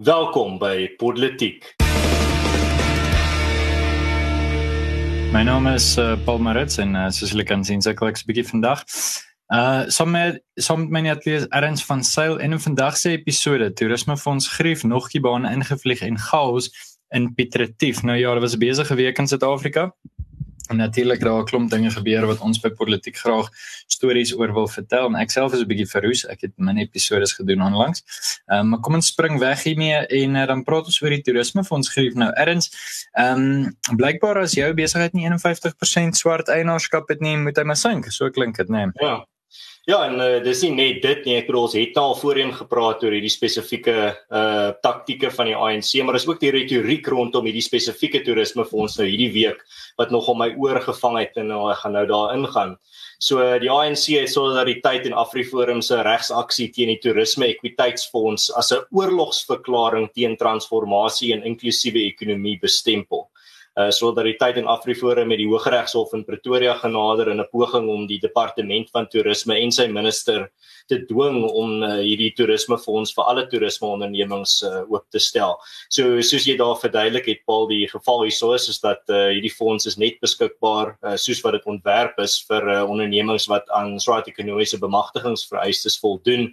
Welkom by Politiek. My naam is uh, Paul Maritz en uh, soos julle kan sien, sukkel ek 'n bietjie vandag. Uh sommer som my net lees erns van seil in 'n vandag se episode Toerisme Fonds Grief nog die bane ingevlieg en chaos in Piet Retief. Nou ja, dit was 'n besige week in Suid-Afrika. En natuurlik daar 'n klomp dinge gebeur wat ons by politiek graag stories oor wil vertel. En ek self is 'n bietjie verroes. Ek het min episode gedoen onlangs. Ehm um, maar kom ons spring weg hiermee en uh, dan praat ons oor die toerisme fonds gerief nou. Erns, ehm um, blykbaar as jou besigheid nie 51% swart eienaarskap het nie, moet hy maar sink. So klink dit, né? Nee. Ja. Ja, en uh, dis nie net dit nie. Ek bedoel ons het al voorheen gepraat oor hierdie spesifieke uh taktieke van die ANC, maar dis ook die retoriek rondom hierdie spesifieke toerisme ons nou hierdie week wat nogal my oor gevang het en nou ek gaan nou daar ingaan. So die ANC het solidariteit en Afriforum se regsaksie teen die toerisme ekwiteitsfonds as 'n oorlogsverklaring teen transformasie en inklusiewe ekonomie bestempel uh, solidariteit en Afriforum met die Hooggeregshof in Pretoria genader in 'n poging om die departement van toerisme en sy minister te dwing om uh, hierdie toerismefonds vir alle toerismeondernemings uh, oop te stel. So soos jy daar verduidelik het Paul die geval hierso is is dat uh, hierdie fonds is net beskikbaar uh, soos wat dit ontwerp is vir uh, ondernemings wat aan swart ekonomiese bemagtigingsvereistes voldoen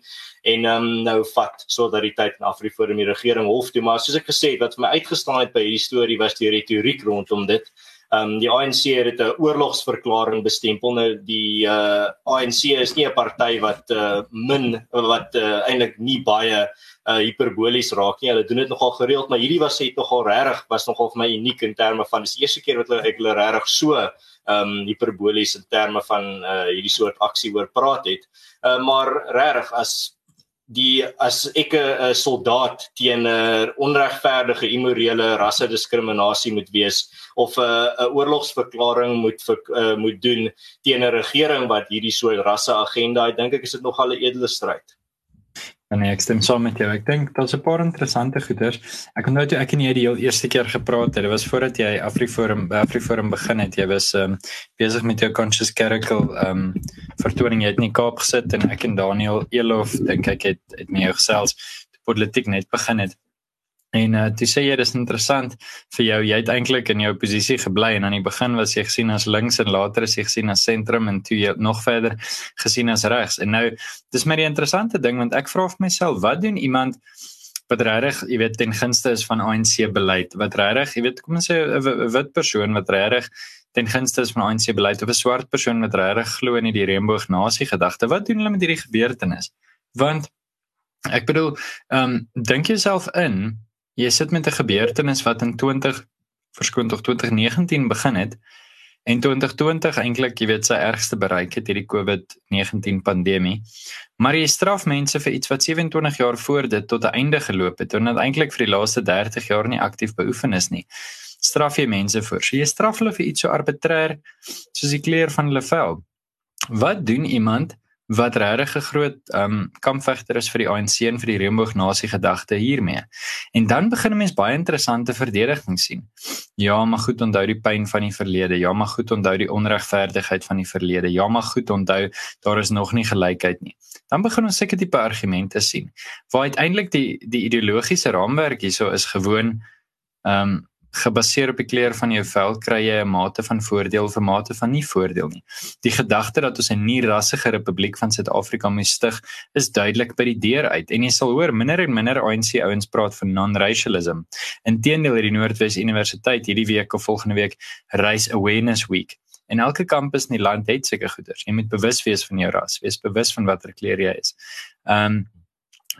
en um, nou vat solidariteit en Afriforum die regering hof toe maar soos ek gesê het wat vir my uitgestaan het by hierdie storie was die retoriek rondom dit Ehm um, die ANC het 'n oorlogsverklaring bestempel. Nou die uh ANC is nie 'n party wat uh min wat uh, eintlik nie baie uh hiperbolies raak nie. Hulle doen dit nogal gereeld, maar hierdie was het nogal regtig was nogal vir my uniek in terme van dis die eerste keer wat hulle ek hulle regtig so ehm um, hiperbolies in terme van uh hierdie soort aksie oor praat het. Uh maar regtig as die as ek 'n soldaat teen 'n onregverdige immorele rasse diskriminasie moet wees of 'n 'n oorlogsverklaring moet uh, moet doen teen 'n regering wat hierdie soort rasse agenda het dink ek is dit nogal 'n edele stryd. En nee, ek stem saam met jou. Ek dink daar's 'n paar interessante goeders. Ek onthou toe ek en jy die heel eerste keer gepraat het, dit was voordat jy Afriforum Afriforum begin het. Jy was um, besig met jou Conscious Caracal um vertoning jy het in die Kaap gesit en ek en Daniel Elof dink ek het het met jou gesels toe politiek net begin het. En uh, toe sê jy dis interessant vir jou jy het eintlik in jou posisie gebly en aan die begin was jy gesien as links en later is jy gesien as sentrum en toe jy nog verder gesien as regs. En nou dis maar die interessante ding want ek vra vir myself wat doen iemand wat regtig jy weet ten gunste is van ANC beleid wat regtig jy weet kom ons sê 'n wit persoon wat regtig ten gunste is van ANC beleid of 'n swart persoon wat regtig glo in die reënboog nasie gedagte wat doen hulle met hierdie gebeurtenis? Want ek bedoel ehm um, dink jouself in jy sit met 'n gebeurtenis wat in 20 verskoon tog 2019 begin het en 2020 eintlik jy weet sy ergste bereik het hierdie COVID-19 pandemie. Maar jy straf mense vir iets wat 27 jaar voor dit tot 'n einde geloop het en dit eintlik vir die laaste 30 jaar nie aktief beoefen is nie. Straf jy mense voor. So jy straf hulle vir iets so arbitreër soos die kleur van hulle vel. Wat doen iemand wat regtig 'n groot um kampvegter is vir die ANC en vir die reënboognasie gedagte hiermee. En dan begin 'n mens baie interessante verdedigings sien. Ja, maar goed onthou die pyn van die verlede. Ja, maar goed onthou die onregverdigheid van die verlede. Ja, maar goed onthou daar is nog nie gelykheid nie. Dan begin ons seker tipe argumente sien waar uiteindelik die die ideologiese raamwerk hierso is gewoon um gebaseer op die kleur van jou vel kry jy 'n mate van voordeel of 'n mate van nie voordeel nie. Die gedagte dat ons 'n nie-rassige republiek van Suid-Afrika moet stig, is duidelik by die deur uit en jy sal hoor minder en minder ANC ouens praat van non-racialism. Inteendeel het die Noordwes Universiteit hierdie week of volgende week Race Awareness Week. En elke kampus in die land het seker goeders. Jy moet bewus wees van jou ras, wees bewus van watter kleur jy is. Ehm um,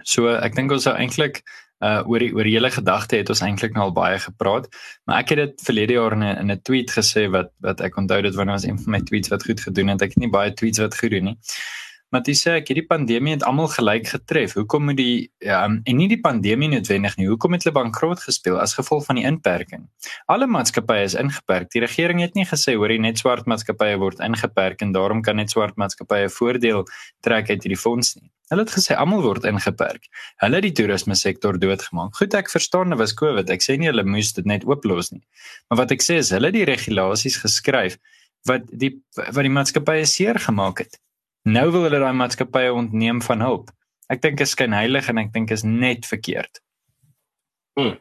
so ek dink ons sou eintlik uh oor die oor die hele gedagte het ons eintlik nou al baie gepraat, maar ek het dit verlede jaar in 'n in 'n tweet gesê wat wat ek onthou dit wanneer ons een van my tweets wat goed gedoen het. Ek het nie baie tweets wat goed doen nie. Maar dis sê ek hierdie pandemie het almal gelyk getref. Hoekom moet die ja, um, en nie die pandemie noodwendig nie. Hoekom het hulle bankrot gespeel as gevolg van die inperking? Alle maatskappye is ingeperk. Die regering het nie gesê hoor jy net swart maatskappye word ingeperk en daarom kan net swart maatskappye voordeel trek uit hierdie fonds nie. Hulle het gesê almal word ingeperk. Hulle het die toerisme sektor doodgemaak. Goed, ek verstaan dit was Covid. Ek sê nie hulle moes dit net ooplos nie. Maar wat ek sê is hulle het die regulasies geskryf wat die wat die maatskappye seer gemaak het. Nou wil hulle daai maatskappye ontneem van hulp. Ek dink is skyn heilig en ek dink is net verkeerd. Hmm.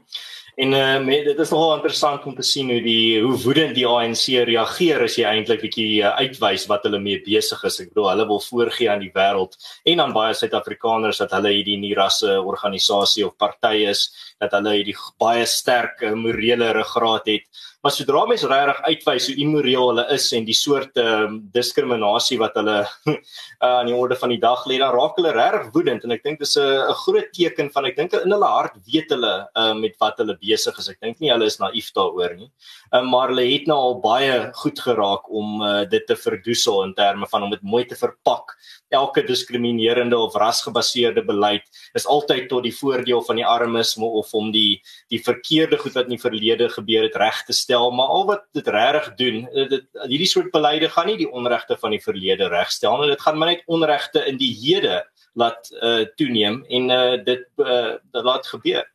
En uh, met, dit is nogal interessant om te sien hoe die hoe woedend die ANC reageer as jy eintlik bietjie uh, uitwys wat hulle mee besig is. Ek bedoel hulle wil voorgee aan die wêreld en aan baie Suid-Afrikaners dat hulle hierdie nie rasse organisasie of party is, dat hulle hierdie baie sterk uh, morele ruggraat het. Maar sodra mens regtig uitwys hoe immoreel hulle is en die soort um, diskriminasie wat hulle uh, aan die orde van die dag lê, dan raak hulle regtig woedend en ek dink dis 'n groot teken van ek dink in hulle hart weet hulle uh, met wat hulle besig is. Ek dink nie hulle is naïef daaroor nie. Um, maar hulle het nou al baie goed geraak om uh, dit te verdoesel in terme van om dit mooi te verpak. Elke diskriminerende of rasgebaseerde beleid is altyd tot die voordeel van die armes of om die die verkeerde goed wat in die verlede gebeur het reg te stel, maar al wat dit regtig doen, dit hierdie soort beleide gaan nie die onregte van die verlede regstel nie, dit gaan maar net onregte in die hede laat uh, toeneem en uh, dit uh, dit laat gebeur.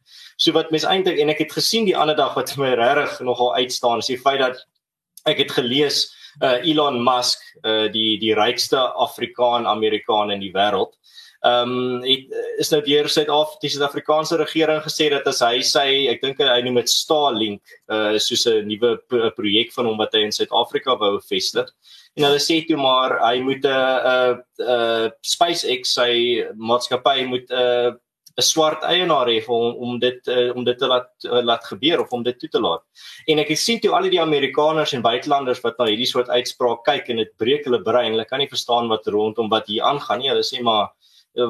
So wat mense eintlik en ek het gesien die ander dag wat my regtig nogal uitstaan is die feit dat ek het gelees uh, Elon Musk uh, die die rykste Afrikaan Amerikaan in die wêreld. Ehm um, is nou deur Suid-Afrika die Suid-Afrikaanse regering gesê dat as hy sy ek dink hy noem dit Starlink uh soos 'n nuwe projek van hom wat hy in Suid-Afrika wou vestig. En hulle sê toe maar hy moet 'n uh, uh, uh, SpaceX sy maatskappy moet 'n uh, 'n swart eienaar hê om om dit uh, om dit te laat uh, laat gebeur of om dit toe te laat. En ek sien toe al die Amerikaners en buitelanders wat na hierdie soort uitspraak kyk en dit breek hulle brein. Hulle kan nie verstaan wat rondom wat hier aangaan nie. Hulle sê maar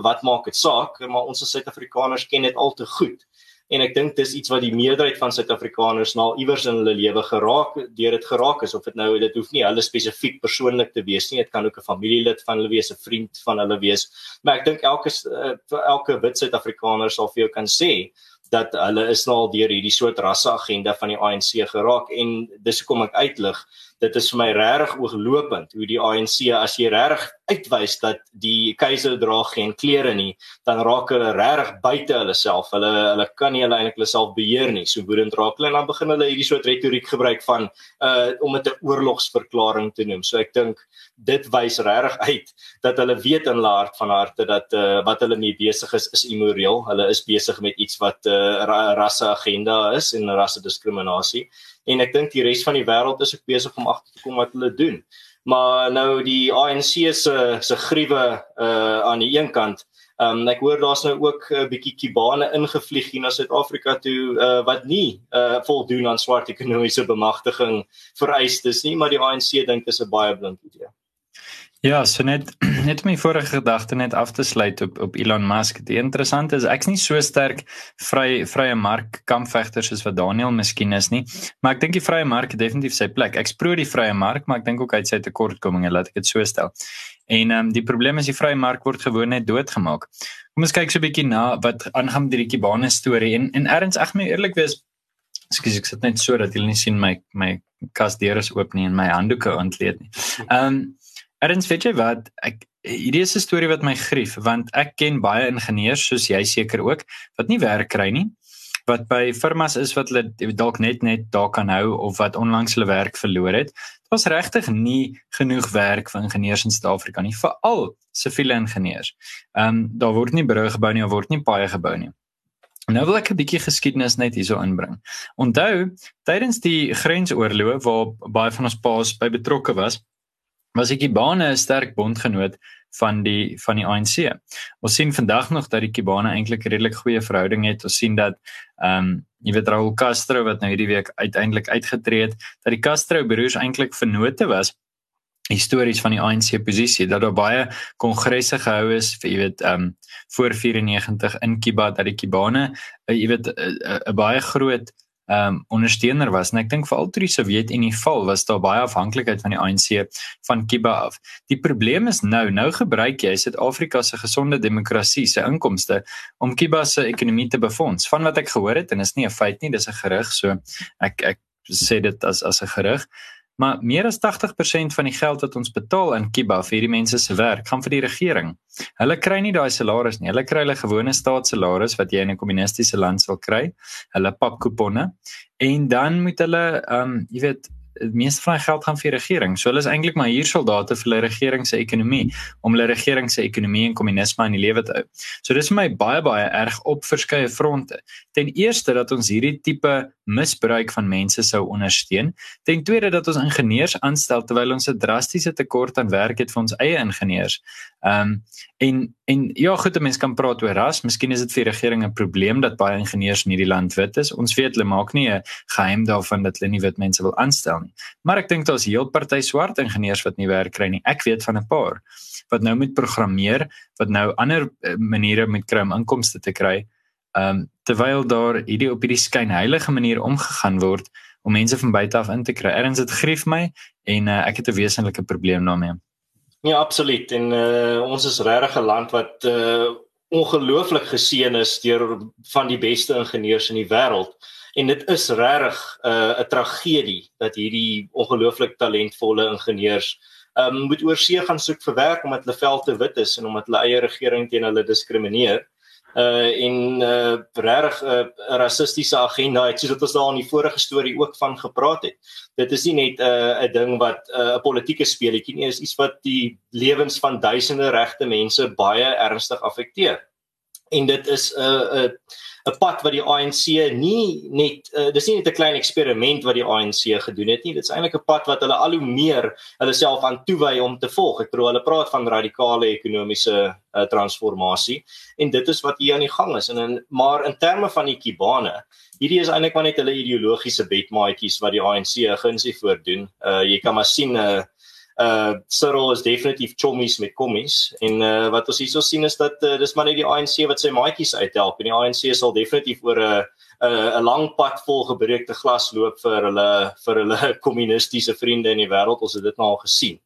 wat maak dit saak? Maar ons as Suid-Afrikaners ken dit al te goed en ek dink dis iets wat die meerderheid van Suid-Afrikaners nou iewers in hulle lewe geraak deur dit geraak is of dit nou dit hoef nie hulle spesifiek persoonlik te wees nie dit kan ook 'n familielid van hulle wees 'n vriend van hulle wees. Maar ek dink elke uh, elke wit Suid-Afrikaner sal vir jou kan sê dat hulle is nou al deur hierdie soort rasse agenda van die ANC geraak en dis hoekom ek uitlig dit is vir my regtig ooglopend hoe die ANC as jy regtig uitwys dat die keiser dra geen klere nie, dan raak hulle regtig buite hulle self. Hulle hulle kan nie hulle eintlik hulle self beheer nie. So woedend raak hulle en dan begin hulle hierdie soort retoriek gebruik van uh om dit 'n oorlogsverklaring te noem. So ek dink dit wys regtig uit dat hulle weet in hulle hart van harte dat uh wat hulle mee besig is is immoreel. Hulle is besig met iets wat 'n uh, ra rasse agenda is en rasse diskriminasie en ek dink die res van die wêreld is ook besig om agter te kom wat hulle doen. Maar nou die ANC se se gruwe uh aan die een kant Um ek hoor daar's nou ook 'n uh, bietjie kibane ingevlieg hier na Suid-Afrika toe uh wat nie uh voldoen aan swart ekonomiese bemagtiging vereistes nie, maar die ANC dink dit is 'n baie blink idee. Ja, so net net my vorige gedagte net af te sluit op op Elon Musk. Die interessante is ek's nie so sterk vry vrye mark kampvegter soos wat Daniel miskien is nie, maar ek dink die vrye mark het definitief sy plek. Ek sproe die vrye mark, maar ek dink ook hy het sy tekortkominge, laat ek dit so stel. En ehm um, die probleem is die vrye mark word gewoon net doodgemaak. Kom ons kyk so 'n bietjie na wat aangaan met hierdie Kibane storie en en erns ek moet eerlik wees Ekskuus, ek sit net so dat julle nie sien my my kas deur is oop nie en my handdoeke ontleed nie. Ehm um, Erns weet jy wat ek hierdie is 'n storie wat my grief want ek ken baie ingenieurs soos jy seker ook wat nie werk kry nie wat by firmas is wat hulle dalk net net daar kan hou of wat onlangs hulle werk verloor het. Dit was regtig nie genoeg werk vir ingenieurs in Suid-Afrika nie, veral siviele ingenieurs. Ehm um, daar word nie brûe gebou nie, daar word nie paaie gebou nie. Nou wil ek 'n bietjie geskiedenis net hierso inbring. Onthou, tydens die grensoorloë waar baie van ons paas by betrokke was, was die Kibane 'n sterk bondgenoot van die van die ANC. Ons sien vandag nog dat die Kibane eintlik redelik goeie verhouding het. Ons sien dat ehm um, jy weet Raul Castro wat nou hierdie week uiteindelik uitgetree het, dat die Castro broers eintlik vennote was histories van die ANC posisie dat daar baie kongresse gehou is vir jy weet ehm um, voor 94 in Kiba dat die Kibane uh, jy weet 'n uh, uh, baie groot um, ondersteuner was en ek dink veral toe die Sowjetunie val was daar baie afhanklikheid van die ANC van Kuba af. Die probleem is nou, nou gebruik jy Suid-Afrika se gesonde demokrasie se inkomste om Kuba se ekonomie te befonds. Van wat ek gehoor het en is nie 'n feit nie, dis 'n gerug, so ek ek sê dit as as 'n gerug. Maar meer as 80% van die geld wat ons betaal in Kiba vir hierdie mense se werk, gaan vir die regering. Hulle kry nie daai salaris nie. Hulle kry hulle gewone staatssalaris wat jy in 'n kommunistiese land sal kry. Hulle pap kuponne en dan moet hulle ehm um, jy weet meeste van die geld gaan vir die regering. So hulle is eintlik maar hier soldate vir die regering se ekonomie om hulle regering se ekonomie en kommunisme in die lewe te hou. So dis vir my baie baie erg op verskeie fronte. Ten eerste dat ons hierdie tipe misbruik van mense sou ondersteun. Ten tweede dat ons ingenieurs aanstel terwyl ons 'n drastiese tekort aan werk het vir ons eie ingenieurs. Ehm um, en en ja, goed, mense kan praat oor ras. Miskien is dit vir die regering 'n probleem dat baie ingenieurs in hierdie land wit is. Ons weet hulle maak nie 'n geheim daarvan dat hulle nie wit mense wil aanstel nie. Maar ek dink daar's heel party swart ingenieurs wat nie werk kry nie. Ek weet van 'n paar wat nou met programmeer, wat nou ander eh, maniere met kry om inkomste te kry. Ehm um, terwyl daar hierdie op hierdie skynheilige manier omgegaan word om mense van buite af in te kry. Erns dit grief my en uh, ek het 'n wesenlike probleem daarmee. Ja, absoluut. En uh, ons is regtig 'n land wat uh, ongelooflik geseën is deur van die beste ingenieurs in die wêreld. En dit is regtig 'n uh, 'n tragedie dat hierdie ongelooflik talentvolle ingenieurs um, moet oorsee gaan soek vir werk omdat hulle vel te wit is en omdat hulle eie regering teen hulle diskrimineer uh in uh regtig 'n uh, rassistiese agenda het soos wat ons daar in die vorige storie ook van gepraat het. Dit is nie net 'n uh, 'n ding wat 'n uh, politieke speletjie nie, is iets wat die lewens van duisende regte mense baie ernstig affekteer. En dit is 'n uh, 'n uh, 'n pad wat die ANC nie net uh, dis nie net 'n klein eksperiment wat die ANC gedoen het nie. Dit is eintlik 'n pad wat hulle al hoe meer hulle self aan toewy om te volg. Ek bedoel hulle praat van radikale ekonomiese uh, transformasie en dit is wat hier aan die gang is. En in, maar in terme van die kibane hierdie is eintlik maar net hulle ideologiese bedmaatjies wat die ANC gunsie voordoen. Uh, jy kan maar sien 'n uh, uh Cyril is definitief chommies met kommies en uh wat ons hierso sien is dat uh, dis maar net die ANC wat sy maatjies uithelp en die ANC sal definitief oor 'n 'n 'n lang pad vol gebreekte glas loop vir hulle vir hulle kommunistiese vriende in die wêreld ons het dit nou al gesien.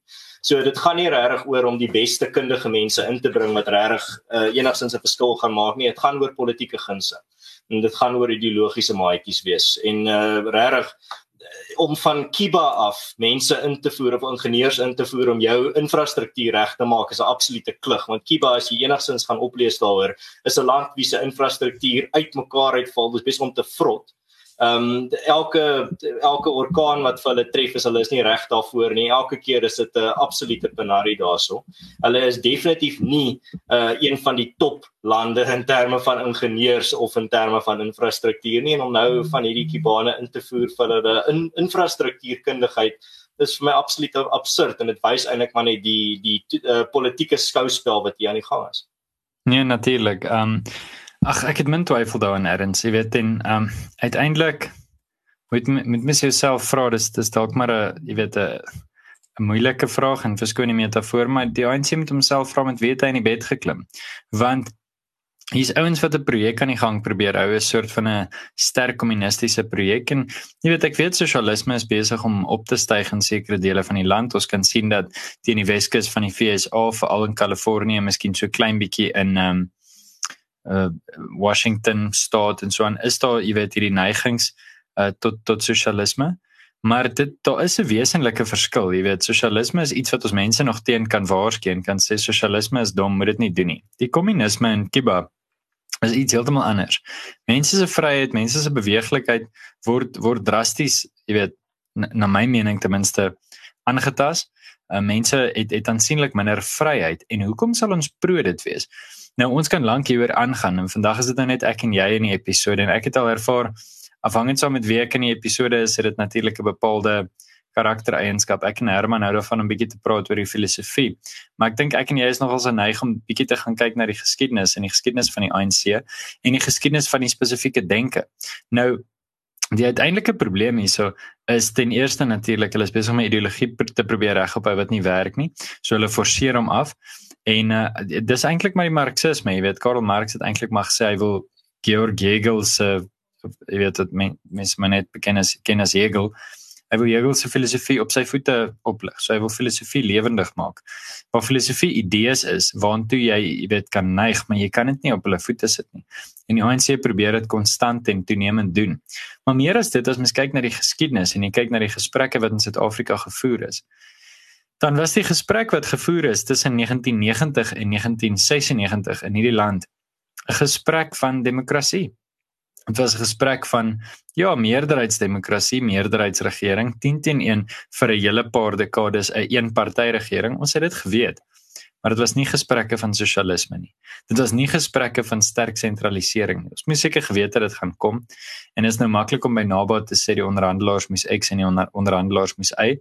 So dit gaan nie regtig oor om die beste kundige mense in te bring wat regtig uh, enigstens 'n verskil gaan maak nie. Dit gaan oor politieke gunste. En dit gaan oor ideologiese maatjies wees. En uh regtig om van Kiba af mense in te voer of ingenieurs in te voer om jou infrastruktuur reg te maak is 'n absolute klug want Kiba as jy enigstens gaan oplees daaroor is 'n land wie se infrastruktuur uitmekaar uitval dis besig om te vrot Ehm um, elke elke orkaan wat vir hulle tref is hulle is nie reg daarvoor nie. Elke keer is dit 'n absolute penarie daarso. Hulle is definitief nie uh een van die top lande in terme van ingenieurs of in terme van infrastruktuur nie en om nou van hierdie kibane in te voer vir hulle in infrastruktuurkundigheid is vir my absoluut absurd en dit wys eintlik maar net die die uh, politieke skouspel wat hier aan die gang is. Nee, natuurlik. Ehm um, Ag ek het min twyfel daarin erns, jy weet en ehm um, uiteindelik moet met mens jouself vra dis dis dalk maar 'n jy weet 'n 'n moeilike vraag en verskoon die metafoor maar die ANC moet homself vra met weet hy in die bed geklim? Want hier's ouens wat 'n projek aan die gang probeer hou 'n soort van 'n sterk kommunistiese projek en jy weet ek weet sosialisme is besig om op te styg in sekere dele van die land. Ons kan sien dat teen die Weskus van die FSA veral in Kalifornië miskien so klein bietjie in ehm um, uh Washington staat en so aan is daar jy weet hierdie neigings uh tot tot sosialisme. Maar dit daar is 'n wesenlike verskil jy weet. Sosialisme is iets wat ons mense nog teen kan waarsku en kan sê sosialisme is dom moet dit nie doen nie. Die kommunisme in Kuba is iets heeltemal anders. Mense se vryheid mense se beweeglikheid word word drasties jy weet na, na my mening ten minste aangetast. Uh, mense het het aansienlik minder vryheid. En hoekom sal ons pro dit wees Nou ons kan lank hieroor aangaan en vandag is dit nou net ek en jy in die episode en ek het al ervaar afhangend saam met wie ek in die episode is, het dit natuurlik 'n bepaalde karaktereienskap. Ek en Herman hou daarvan om bietjie te praat oor die filosofie. Maar ek dink ek en jy is nogal so neig om bietjie te gaan kyk na die geskiedenis en die geskiedenis van die ANC en die geskiedenis van die spesifieke denke. Nou die uiteindelike probleem hierso is ten eerste natuurlik hulle is besig om 'n ideologie te probeer reghou wat nie werk nie. So hulle forceer hom af. En uh, dis eintlik maar die marxisme, jy weet Karl Marx het eintlik maar gesê hy wil Georg Hegel se uh, jy weet dit mense maar net beken as ken as Hegel. Hy wil Hegel se filosofie op sy voete oplig. So hy wil filosofie lewendig maak. Waar filosofie idees is waartoe jy jy weet kan neig, maar jy kan dit nie op hulle voete sit nie. En die ANC probeer dit konstant en toenemend doen. Maar meer as dit as mens kyk na die geskiedenis en jy kyk na die gesprekke wat in Suid-Afrika gevoer is, dan was die gesprek wat gevoer is tussen 1990 en 1996 in hierdie land 'n gesprek van demokrasie. Dit was 'n gesprek van ja, meerderheidsdemokrasie, meerderheidsregering 10 teen 1 vir 'n hele paar dekades 'n eenpartytjie-regering. Ons het dit geweet. Maar dit was nie gesprekke van sosialisme nie. Dit was nie gesprekke van sterk sentralisering nie. Ons moes seker geweet het dit gaan kom. En is nou maklik om by Naba te sê die onderhandelaars moes X en die onder, onderhandelaars moes Y.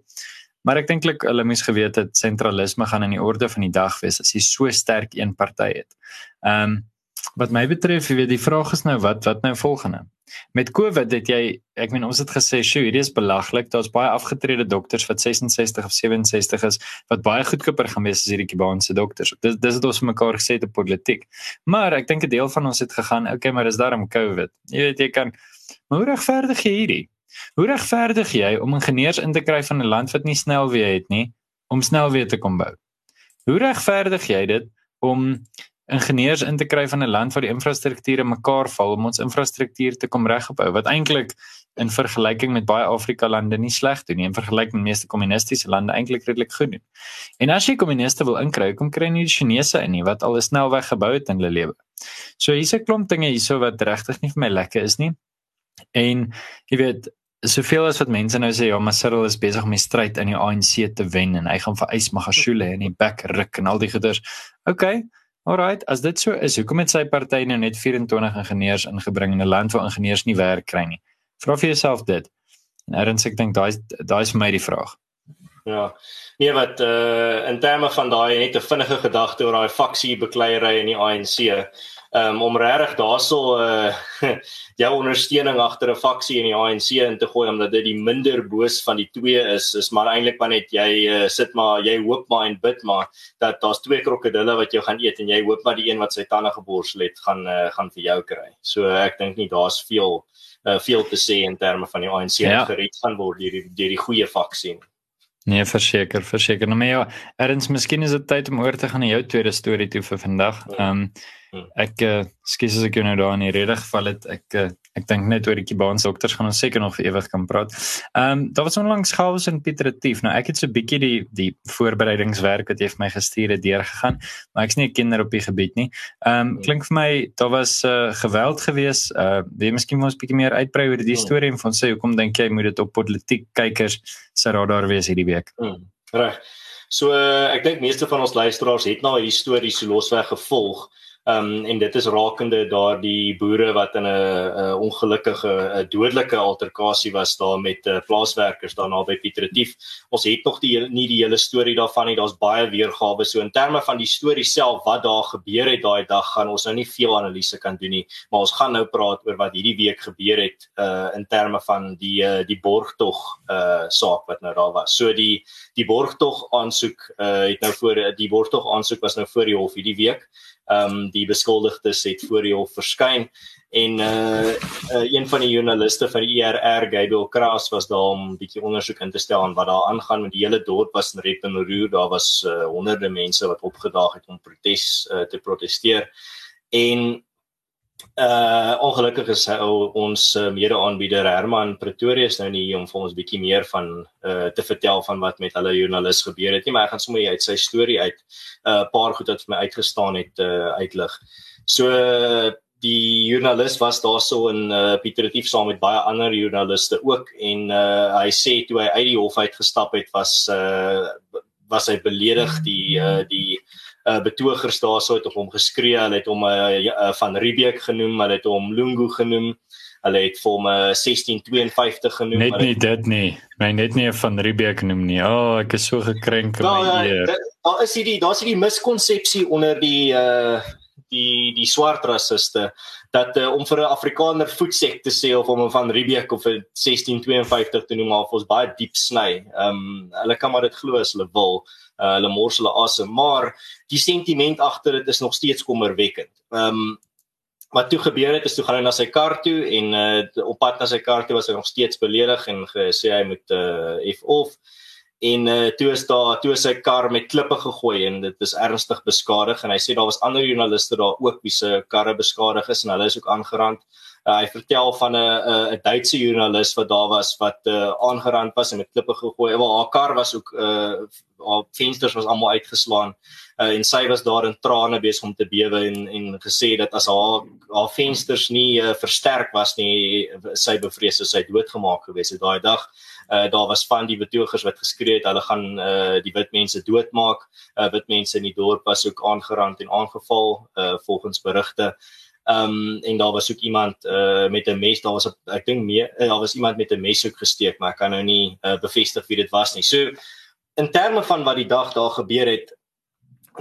Maar ek dink hulle moes geweet het sentralisme gaan in die orde van die dag wees as jy so sterk een party het. Ehm um, wat my betref, jy weet die vraag is nou wat wat nou volgende. Met COVID het jy ek meen ons het gesê, "Sjoe, hierdie is belaglik. Daar's baie afgetrede dokters wat 66 of 67 is wat baie goedkoper gaan wees as hierdie Kubaanse dokters." Dis dis het ons vir mekaar gesê te politiek. Maar ek dink 'n deel van ons het gegaan, "Oké, okay, maar dis daarom COVID." Jy weet jy kan maar hoe regverdig jy hierdie? Hoe regverdig jy om ingenieurs in te kry van 'n land wat nie snelweë het nie om snelweë te kom bou? Hoe regverdig jy dit om ingenieurs in te kry van 'n land waar die infrastruktuur in mekaar val om ons infrastruktuur te kom regbou wat eintlik in vergelyking met baie Afrika lande nie sleg doen nie in vergelyking met meeste kommunistiese lande eintlik redelik goed doen. En as jy kommuniste wil inkry, kom kry nie die Chinese in nie wat al 'n snelweg gebou het in hulle lewe. So hier's 'n klomp dinge hierso wat regtig nie vir my lekker is nie. En jy weet soveel as wat mense nou sê ja, maar Cyril is besig om die stryd in die ANC te wen en hy gaan vir Ysmagashule en die back ruk en al die goeders. Okay, Alrite, as dit so is, hoekom het sy party nou net 24 ingenieurs ingebring in 'n land waar ingenieurs nie werk kry nie? Vra vir jouself dit. En erns ek dink daai daai is vir my die vraag. Ja. Nee, wat uh in terme van daai net 'n vinnige gedagte oor daai faksie bekleierery in die ANC um, om regtig daarso uh jou ondersteuning agter 'n faksie in die ANC in te gooi omdat dit die minder boos van die twee is is maar eintlik maar net jy uh, sit maar jy hoop maar en bid maar dat daar's twee krokodille wat jou gaan eet en jy hoop maar die een wat sy tande geborsel het gaan uh, gaan vir jou kry. So ek dink nie daar's veel uh, veel te sê in terme van die ANC ja. gered gaan word deur die deur die goeie faksie. Nee, verseker, verseker. Nou maar ja, erns miskien is dit tyd om oor te gaan na jou tweede storie toe vir vandag. Ja. Ehm um, Hmm. Ek uh, skus as ek jou nou daar in die rede geval het. Ek uh, ek dink net oor die Kubaanse dokters gaan ons seker nog vir ewig kan praat. Ehm um, daar was onlangs chaos in Pietretief. Nou ek het so 'n bietjie die die voorbereidingswerk wat jy vir my gestuur het deurgegaan, maar ek's nie 'n kenner op die gebied nie. Ehm um, klink vir my daar was uh, geweld gewees. Uh wie miskien moet ons bietjie meer uitbrei oor die hmm. storie en van sê hoekom dink jy moet dit op politiek kykers se radar wees hierdie week? Hmm. Reg. So uh, ek dink meeste van ons luisteraars het nou hierdie storie so losweg gevolg. Ehm um, en dit is rakende daardie boere wat in 'n ongelukkige 'n dodelike alterkasie was daar met uh, plaaswerkers daar naby Pietretief. Ons het nog die nie die hele storie daarvan nie. Daar's baie weergawe so in terme van die storie self wat daar gebeur het daai dag gaan ons nou nie veel analise kan doen nie, maar ons gaan nou praat oor wat hierdie week gebeur het uh in terme van die uh, die borgtog uh saak wat nou daar was. So die die borgtog aansoek uh het nou voor die borgtog aansoek was nou voor die hof hierdie week ehm um, die beskuldigdes het voor die hof verskyn en uh, uh een van die joernaliste van die ERR Gabriel Kraas was daar om 'n bietjie ondersoek in te stel aan wat daar aangaan met die hele dorp was in rep en roer. Daar was uh, honderde mense wat opgedaag het om protes uh, te proteseer en Uh ongelukkig is hy, ons uh, mede-aanbieder Herman Pretoria is nou nie om vir ons bietjie meer van uh te vertel van wat met hulle joernalis gebeur het nie, maar ek gaan sommer uit sy storie uit 'n uh, paar goed wat vir my uitgestaan het uh uitlig. So die joernalis was daarso in uh Pieteretief saam met baie ander joernaliste ook en uh hy sê toe hy uit die hof uit gestap het was uh was hy beledig die uh die uh, betogers daarso het op hom geskree. Hulle het hom uh, uh, van Riebeek genoem, hulle het hom Lungu genoem. Hulle het vir hom uh, 1652 genoem. Net nie dit nie. My net nie van Riebeek genoem nie. O, oh, ek is so gekrenk met my eer. Daar is hierdie daar's hierdie miskonsepsie onder die uh die die swart rassiste dat uh, om vir 'n Afrikaner voetsek te sê of om hom van Riebeek of 1652 te noem of ons baie diep sny. Ehm um, hulle kan maar dit glo as hulle wil uh, hulle mors hulle asem, maar die sentiment agter dit is nog steeds kommerwekkend. Ehm um, wat toe gebeur het is toe gaan hy na sy kar toe en uh, op pad na sy kar toe was hy nog steeds beledig en gesê hy moet uh, F off en uh, toe is daar toe is sy kar met klippe gegooi en dit is ernstig beskadig en hy sê daar was ander joernaliste daar ook wie se karre beskadig is en hulle is ook aangerand. Uh, hy vertel van 'n 'n Duitse joernalis wat daar was wat uh, aangerand was en met klippe gegooi. Wel haar kar was ook uh haar vensters was almal uitgeslaan. Uh, en sy was daar in trane besig om te bewe en en gesê dat as haar haar vensters nie uh, versterk was nie, sy bevrees sy doodgemaak gewees het daai dag uh, daar was van die betogers wat geskree het hulle gaan uh, die wit mense doodmaak. Uh, wit mense in die dorp was ook aangerand en aangeval uh, volgens berigte. Ehm um, en daar was ook iemand uh, met 'n mes, daar was ek dink meer daar was iemand met 'n mes ook gesteek, maar ek kan nou nie uh, bevestig wie dit was nie. So in terme van wat die dag daar gebeur het,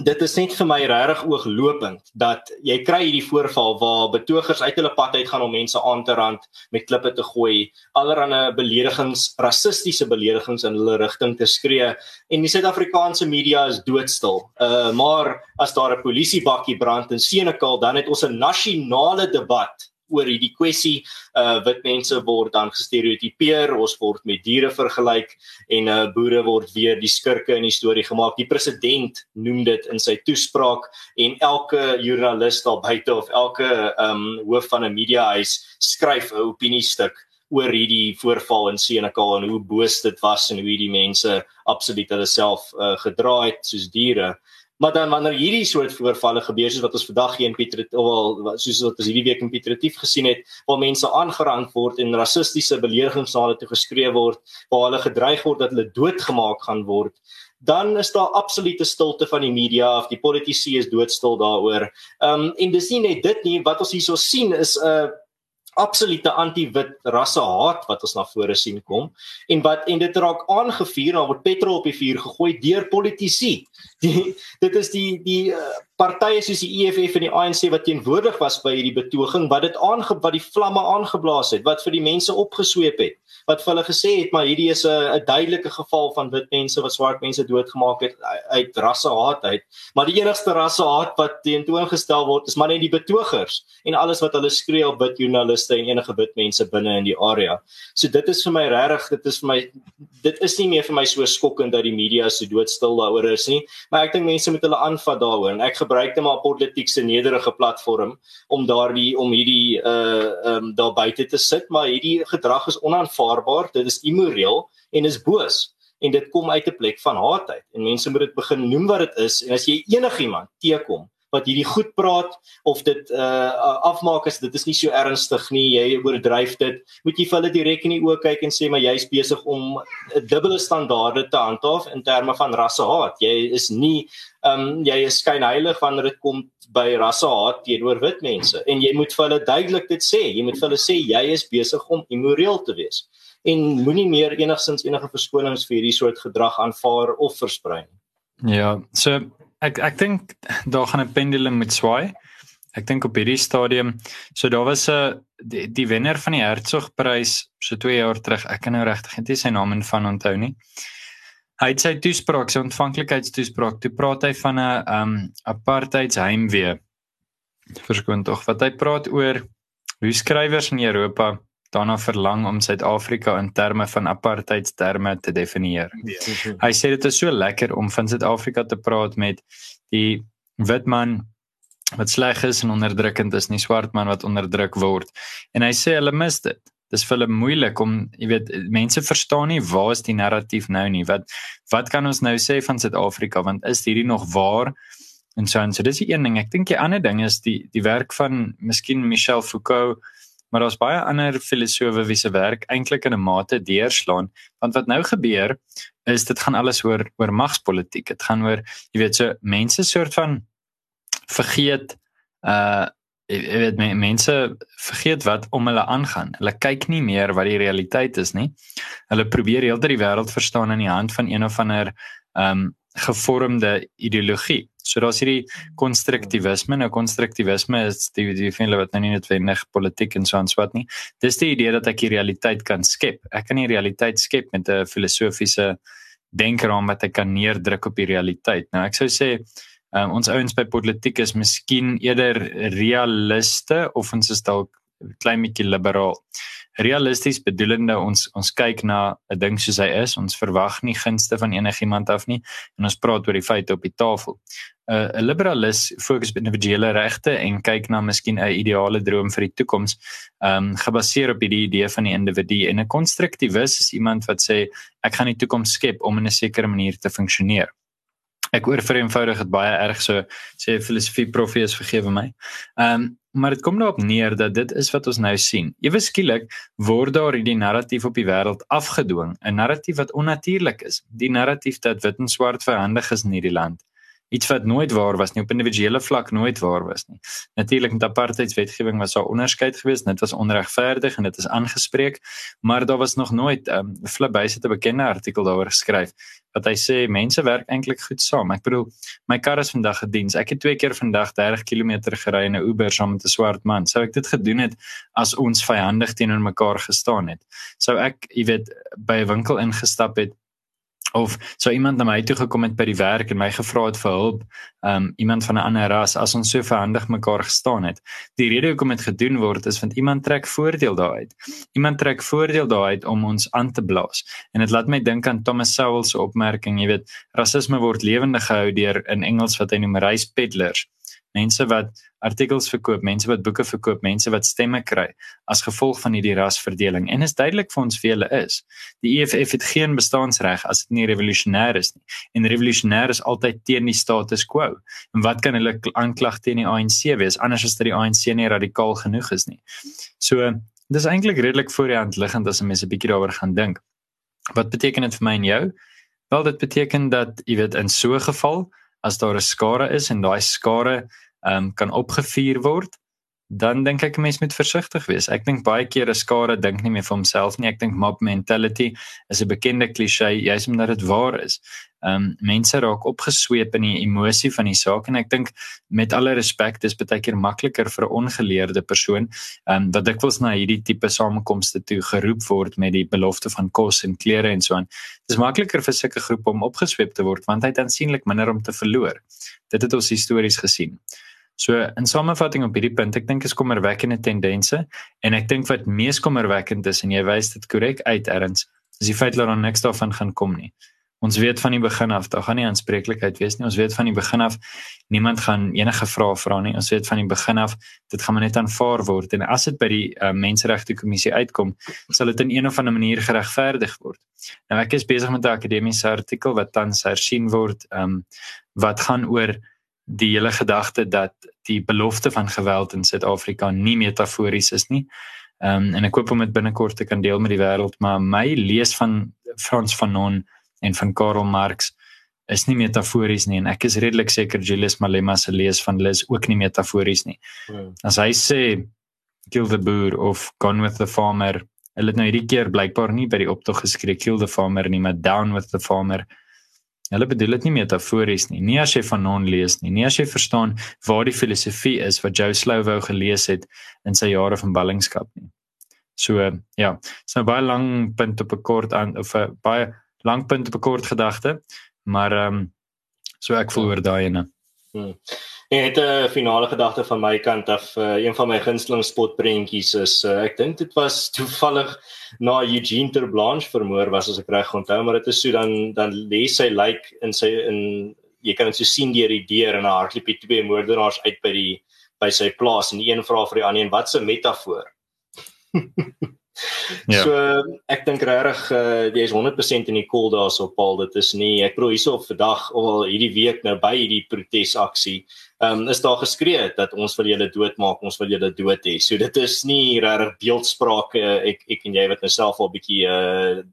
dit is net vir my regtig ooglopend dat jy kry hierdie voorval waar betogers uit hulle pad uit gaan om mense aan te rand met klippe te gooi, allerlei beledigings, rassistiese beledigings in hulle rigting te skree en die Suid-Afrikaanse media is doodstil. Uh maar as daar 'n polisiebakkie brand in Senekal, dan het ons 'n nasionale debat oor hierdie kwessie uh wit mense word dan gestereotipeer ons word met diere vergelyk en uh boere word weer die skurke in die storie gemaak. Die president noem dit in sy toespraak en elke joernalis daar buite of elke um hoof van 'n mediahuis skryf 'n opiniestuk oor hierdie voorval in Senekal en hoe boos dit was en hoe hierdie mense absoluut hulle self uh, gedra het soos diere Maar dan wanneer hierdie soort voorvalle gebeur soos wat ons vandag hier in Pieter of wel soos wat ons hierdie week in Pietretief gesien het waar mense aangerand word en rassistiese beledigings na hulle toe geskree word, waar hulle gedreig word dat hulle doodgemaak gaan word, dan is daar absolute stilte van die media of die politici is doodstil daaroor. Ehm um, en dis nie net dit nie, wat ons hierso sien is 'n uh, absolute anti-wit rasse haat wat ons na vore sien kom en wat en dit raak aangevuur en word petrol op die vuur gegooi deur politici. Die dit is die die uh, partye soos die EFF en die ANC wat teenwoordig was by hierdie betoging wat dit aange wat die vlamme aangeblaas het wat vir die mense opgesweep het wat hulle gesê het maar hierdie is 'n 'n duidelike geval van wit mense wat swart mense doodgemaak het uit rassehaat uit. Maar die enigste rassehaat wat teentoongestel word is maar net die betogers en alles wat hulle skree op wit joernaliste en enige wit mense binne in die area. So dit is vir my regtig dit is vir my dit is nie meer vir my so skokkend dat die media so doodstil daaroor is nie maar ek dink mense moet hulle aanvat daaroor en ek gebruik net maar politiek se nederige platform om daardie om hierdie uh um daar buite te sit maar hierdie gedrag is onaanvaarbaar dit is immoreel en is boos. En dit kom uit 'n plek van haat uit en mense moet dit begin noem wat dit is. En as jy enigiemand teekom wat hierdie goed praat of dit uh afmaak as dit is nie so ernstig nie jy oordryf dit. Moet jy vir hulle direk in die oë kyk en sê maar jy's besig om 'n dubbele standaarde te handhaaf in terme van rassehaat. Jy is nie um jy is skynheilig wanneer dit kom by rassehaat teenoor wit mense. En jy moet vir hulle duidelik dit sê. Jy moet vir hulle sê jy is besig om immoreel te wees. En moenie meer enigsins enige verskonings vir hierdie soort gedrag aanvaar of versprei nie. Ja so ek ek dink daar gaan 'n pendulum met swaai. Ek dink op hierdie stadium, so daar was 'n die, die wenner van die Hertzogprys so 2 jaar terug. Ek kan nou regtig net sy naam en van onthou nie. Hy het sy toespraak, sy ontvanklikheidstoespraak, toe praat hy van 'n um apartheidsheimwee. Verskoon tog wat hy praat oor hoe skrywers in Europa daarna verlang om Suid-Afrika in terme van apartheidsterme te definieer. Ja. Hy sê dit is so lekker om van Suid-Afrika te praat met die wit man wat sleg is en onderdrukkend is, nie swart man wat onderdruk word. En hy sê hulle mis dit. Dis vir hulle moeilik om, jy weet, mense verstaan nie waar is die narratief nou nie. Wat wat kan ons nou sê van Suid-Afrika want is hierdie nog waar? En so en so dis die een ding. Ek dink die ander ding is die die werk van Miskien Michel Foucault maar daar's baie ander filosowe wie se werk eintlik in 'n mate deurslaan want wat nou gebeur is dit gaan alles oor oor magspolitiek. Dit gaan oor jy weet so mense soort van vergeet uh jy weet mense vergeet wat om hulle aangaan. Hulle kyk nie meer wat die realiteit is nie. Hulle probeer heeltyd die wêreld verstaan in die hand van een of ander um gevormde ideologie. So daar's hierdie konstruktivisme. Nou konstruktivisme is die die vind wat nou nie noodwendig politiek en so aan swat nie. Dis die idee dat ek die realiteit kan skep. Ek kan die realiteit skep met 'n filosofiese denkraam wat ek kan neerdruk op die realiteit. Nou ek sou sê um, ons ouens by politiek is miskien eerder realiste of ons is dalk klein bietjie liberaal. Realisties bedoelende ons ons kyk na 'n ding soos hy is. Ons verwag nie gunste van enigiemand af nie en ons praat oor die feite op die tafel. 'n uh, 'n liberalis fokus op individuele regte en kyk na miskien 'n ideale droom vir die toekoms, ehm um, gebaseer op hierdie idee van die individu. En 'n konstruktivis is iemand wat sê ek gaan die toekoms skep om in 'n sekere manier te funksioneer. Ek hoor vir eenvoudig dit baie erg so sê filosofie profees vergewe my. Ehm um, maar dit kom daarop neer dat dit is wat ons nou sien. Ewe skielik word daar hierdie narratief op die wêreld afgedwing, 'n narratief wat onnatuurlik is. Die narratief dat wit en swart verhandig is in hierdie land iets wat nooit waar was nie op individuele vlak nooit waar was nie. Natuurlik met apartheidswetgewing was daar onderskeid geweest, dit was onregverdig en dit is aangespreek, maar daar was nog nooit 'n um, flip base het 'n bekende artikel daaroor geskryf wat hy sê mense werk eintlik goed saam. Ek bedoel, my kar is vandag gediens. Ek het twee keer vandag 30 km gery in 'n Uber saam met 'n swart man. Sou ek dit gedoen het as ons vyandig teenoor mekaar gestaan het? Sou ek, jy weet, by 'n winkel ingestap het of so iemand na my toe gekom het by die werk en my gevra het vir hulp, um iemand van 'n ander ras as ons so verhandig mekaar gestaan het. Die rede hoekom dit gedoen word is want iemand trek voordeel daaruit. Iemand trek voordeel daaruit om ons aan te blaas. En dit laat my dink aan Thomas Sowell se opmerking, jy weet, rasisme word lewendig gehou deur in Engels wat hy noem race peddlers mense wat artikels verkoop, mense wat boeke verkoop, mense wat stemme kry as gevolg van hierdie rasverdeling. En is duidelik vir ons wie hulle is. Die EFF het geen bestaansreg as dit nie revolusionêr is nie. En revolusionêr is altyd teen die status quo. En wat kan hulle aanklag teen die ANC wees anders as dat die ANC nie radikaal genoeg is nie. So dis eintlik redelik voor die hand liggend as 'n mens 'n bietjie daaroor gaan dink. Wat beteken dit vir my en jou? Wel dit beteken dat jy weet in so 'n geval as daar 'n skare is en daai skare um, kan opgevuur word, dan dink ek 'n mens moet versigtig wees. Ek dink baie keer 'n skare dink nie meer vir homself nie. Ek dink mob mentality is 'n bekende klise, juis omdat dit waar is. Ehm um, mense raak opgesweep in die emosie van die saak en ek dink met alle respek dis baie keer makliker vir 'n ongeleerde persoon ehm um, wat dikwels na hierdie tipe samekomste toe geroep word met die belofte van kos en klere en so aan. Dis makliker vir sulke groepe om opgesweep te word want hy het aansienlik minder om te verloor. Dit het ons histories gesien. So in samevatting op hierdie punt, ek dink is kommerwekkende tendense en ek dink wat mees kommerwekkend is en jy wys dit korrek uit erns, is die feit dat daar niks daarvan gaan kom nie. Ons weet van die begin af, daar gaan nie aanspreeklikheid wees nie. Ons weet van die begin af niemand gaan enige vrae vra nie. Ons weet van die begin af dit gaan maar net aanvaar word en as dit by die uh, menseregte kommissie uitkom, sal dit in een of ander manier geregverdig word. Nou ek is besig met 'n akademiese artikel wat tans hersien word, ehm um, wat gaan oor die hele gedagte dat die belofte van geweld in Suid-Afrika nie metafories is nie. Ehm um, en ek hoop om dit binnekort te kan deel met die wêreld, maar my lees van Frans Fanon en van Karl Marx is nie metafories nie en ek is redelik seker Julius Malema se lees van hulle is ook nie metafories nie. Hmm. As hy sê kill the boer of gone with the farmer, hulle het nou hierdie keer blykbaar nie by die optog geskree kill the farmer nie, maar down with the farmer. Hulle bedoel dit nie metafories nie. Nie as jy van non lees nie. Nie as jy verstaan waar die filosofie is wat Joe Slovo gelees het in sy jare van ballingskap nie. So ja, so 'n baie lang punt op 'n kort aan of 'n baie lang punt op 'n kort gedagte, maar ehm um, so ek voel oor daai ene. Hmm. Nee, het 'n finale gedagte van my kant af. Uh, een van my gunsteling spotprentjies is uh, ek dink dit was toevallig na Eugene Terblanche vermoor was as ek reg onthou, maar dit is so dan dan lê sy lyk like in sy in jy kan dit so sien deur die deur en haar hardloop die twee moordenaars uit by die by sy plaas en die een vra vir die ander en wat 'n metafoor. Ja. So ek dink regtig uh, jy is 100% in die cool daarso Paul dit is nie ek probeer hierso op vandag of al hierdie week nou by hierdie protesaksie um, is daar geskree dat ons wil julle doodmaak ons wil julle dood hê so dit is nie regtig beeldsprake ek ek en jy wat nou self al bietjie uh,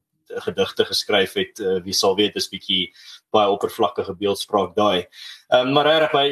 gedigte geskryf het uh, wie sal weet dis bietjie baie oppervlakkige beeldspraak daai um, maar regtig by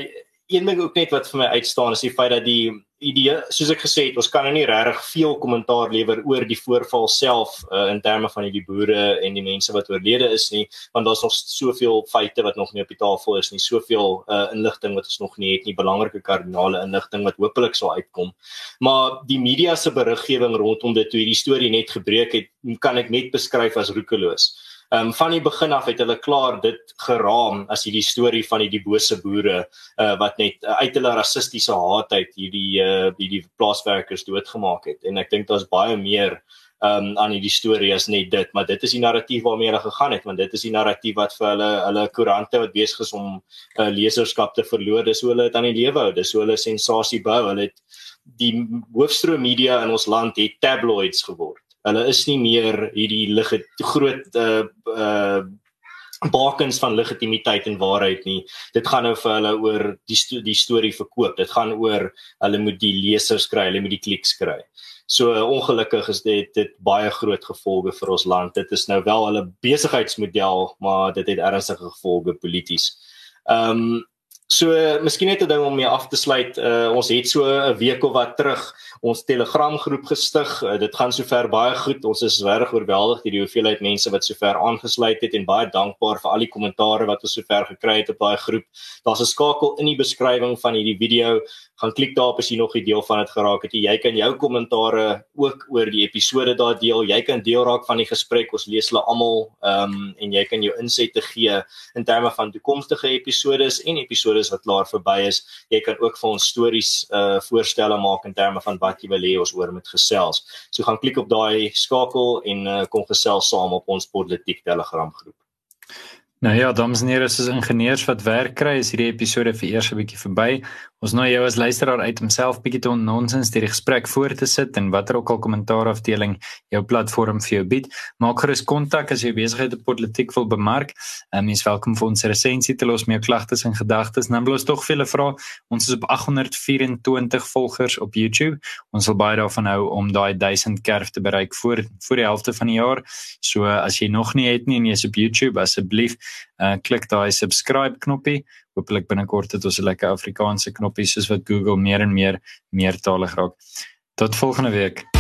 een ding ook net wat vir my uitstaan is die feit dat die idee soos ek gesê het ons kan nou nie regtig veel kommentaar lewer oor die voorval self uh, in terme van die boere en die mense wat oorlede is nie want daar's nog soveel feite wat nog nie op die tafel is nie soveel uh, inligting wat ons nog nie het nie belangrike kardinale inligting wat hopelik sal uitkom. Maar die media se beriggewing rondom dit toe hierdie storie net gebreek het kan ek net beskryf as roekeloos Ehm um, van die begin af het hulle klaar dit geraam as hierdie storie van hierdie bose boere uh, wat net uh, uit hulle rassistiese haat uit hierdie uh, hierdie plaaswerkers doodgemaak het en ek dink daar's baie meer um aan hierdie storie as net dit, maar dit is die narratief waarmee hulle gegaan het, want dit is die narratief wat vir hulle hulle koerante wat besig is om uh, leserskap te verloor, dis hoe hulle dit aan die lewe hou, dis hoe hulle sensasie bou. Hulle het die hoofstroom media in ons land het tabloids geword. Hulle is nie meer hierdie lig groot uh uh bakens van legitimiteit en waarheid nie. Dit gaan nou vir hulle oor die sto die storie verkoop. Dit gaan oor hulle moet die lesers kry, hulle moet die kliks kry. So ongelukkig is dit dit baie groot gevolge vir ons land. Dit is nou wel hulle besigheidsmodel, maar dit het ernstige gevolge polities. Ehm um, so miskien net 'n ding om mee af te sluit. Uh, ons het so 'n week of wat terug ons Telegram groep gestig. Uh, dit gaan sover baie goed. Ons is regtig oorweldig deur die hoeveelheid mense wat sover aangesluit het en baie dankbaar vir al die kommentare wat ons sover gekry het op daai groep. Daar's 'n skakel in die beskrywing van hierdie video gaan klik daarop as jy nog 'n deel van dit geraak het. Jy kan jou kommentare ook oor die episode daar deel. Jy kan deel raak van die gesprek. Ons lees hulle almal ehm um, en jy kan jou insette gee in terme van toekomstige episodes en episodes wat klaar verby is. Jy kan ook vir ons stories uh voorstelle maak in terme van wat jy wil hê ons oor moet gesels. So gaan klik op daai skakel en uh, kom gesels saam op ons politiek Telegram groep. Nou ja, dames en here, as ingenieurs wat werk kry, is hierdie episode vir eers 'n bietjie verby. Ons nooi jou as luisteraar uit om self bietjie te nonsens die gesprek voor te sit en watter ook al kommentaar afdeling jou platform vir jou bied. Maak gerus kontak as jy besigheid op politiek wil bemark. Um, jy is welkom vir ons resensie te los jou klagtes en gedagtes. Nou bloos tog veel vra. Ons is op 824 volgers op YouTube. Ons wil baie daarvan hou om daai 1000 kerf te bereik voor voor die helfte van die jaar. So as jy nog nie het nie en jy's op YouTube, asseblief uh, klik daai subscribe knoppie. Hoopelik binnekort het ons 'n lekker Afrikaanse knoppie soos wat Google meer en meer meertalig raak. Tot volgende week.